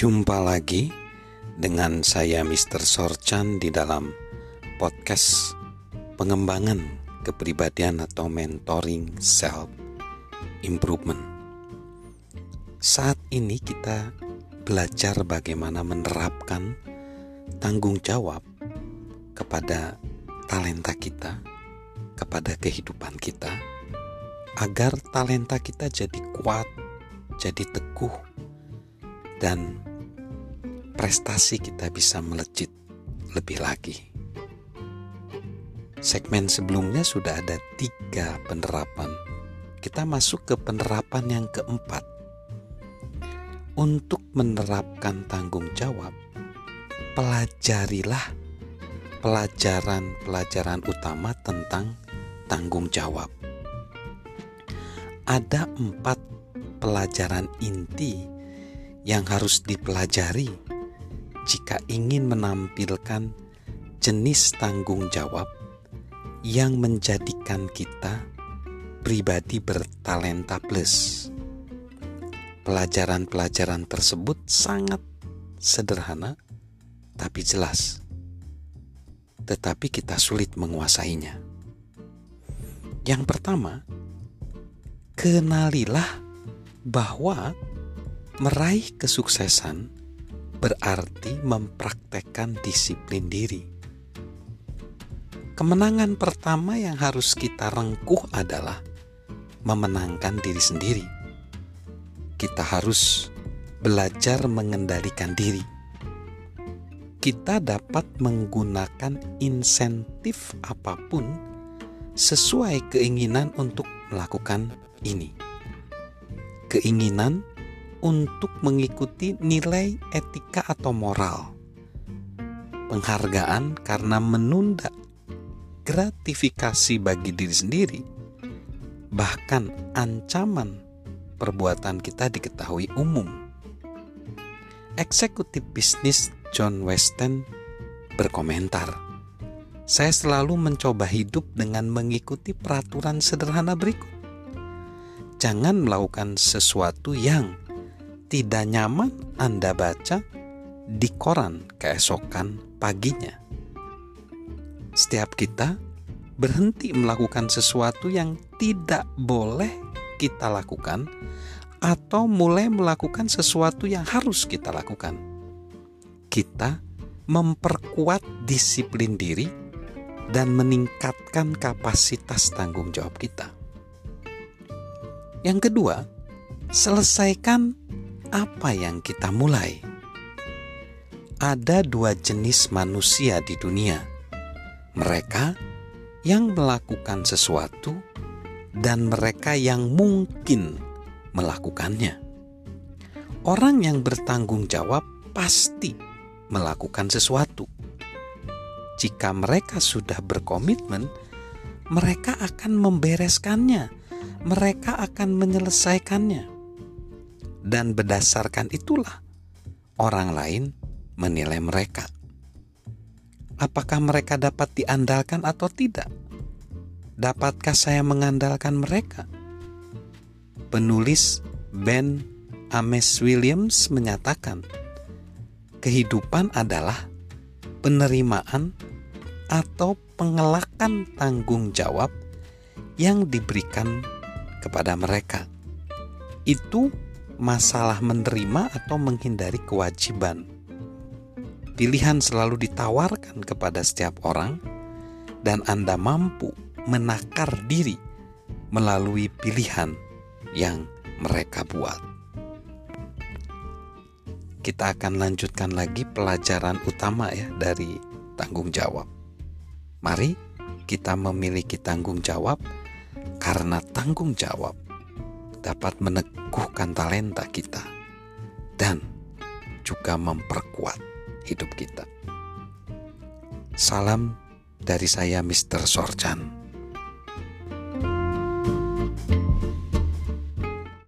Jumpa lagi dengan saya Mr. Sorchan di dalam podcast pengembangan kepribadian atau mentoring self improvement. Saat ini kita belajar bagaimana menerapkan tanggung jawab kepada talenta kita, kepada kehidupan kita, agar talenta kita jadi kuat, jadi teguh, dan prestasi kita bisa melejit lebih lagi. Segmen sebelumnya sudah ada tiga penerapan. Kita masuk ke penerapan yang keempat. Untuk menerapkan tanggung jawab, pelajarilah pelajaran-pelajaran utama tentang tanggung jawab. Ada empat pelajaran inti yang harus dipelajari jika ingin menampilkan jenis tanggung jawab yang menjadikan kita pribadi bertalenta plus. Pelajaran-pelajaran tersebut sangat sederhana tapi jelas. Tetapi kita sulit menguasainya. Yang pertama, kenalilah bahwa meraih kesuksesan berarti mempraktekkan disiplin diri. Kemenangan pertama yang harus kita rengkuh adalah memenangkan diri sendiri. Kita harus belajar mengendalikan diri. Kita dapat menggunakan insentif apa pun sesuai keinginan untuk melakukan ini. Keinginan untuk mengikuti nilai etika atau moral. Penghargaan karena menunda gratifikasi bagi diri sendiri, bahkan ancaman perbuatan kita diketahui umum. Eksekutif bisnis John Weston berkomentar, "Saya selalu mencoba hidup dengan mengikuti peraturan sederhana berikut: jangan melakukan sesuatu yang tidak nyaman Anda baca di koran keesokan paginya. Setiap kita berhenti melakukan sesuatu yang tidak boleh kita lakukan, atau mulai melakukan sesuatu yang harus kita lakukan. Kita memperkuat disiplin diri dan meningkatkan kapasitas tanggung jawab kita. Yang kedua, selesaikan apa yang kita mulai? Ada dua jenis manusia di dunia: mereka yang melakukan sesuatu dan mereka yang mungkin melakukannya. Orang yang bertanggung jawab pasti melakukan sesuatu. Jika mereka sudah berkomitmen, mereka akan membereskannya, mereka akan menyelesaikannya dan berdasarkan itulah orang lain menilai mereka. Apakah mereka dapat diandalkan atau tidak? Dapatkah saya mengandalkan mereka? Penulis Ben Ames Williams menyatakan, kehidupan adalah penerimaan atau pengelakan tanggung jawab yang diberikan kepada mereka. Itu masalah menerima atau menghindari kewajiban. Pilihan selalu ditawarkan kepada setiap orang, dan Anda mampu menakar diri melalui pilihan yang mereka buat. Kita akan lanjutkan lagi pelajaran utama ya dari tanggung jawab. Mari kita memiliki tanggung jawab karena tanggung jawab dapat meneguhkan talenta kita dan juga memperkuat hidup kita. Salam dari saya Mr. Sorjan.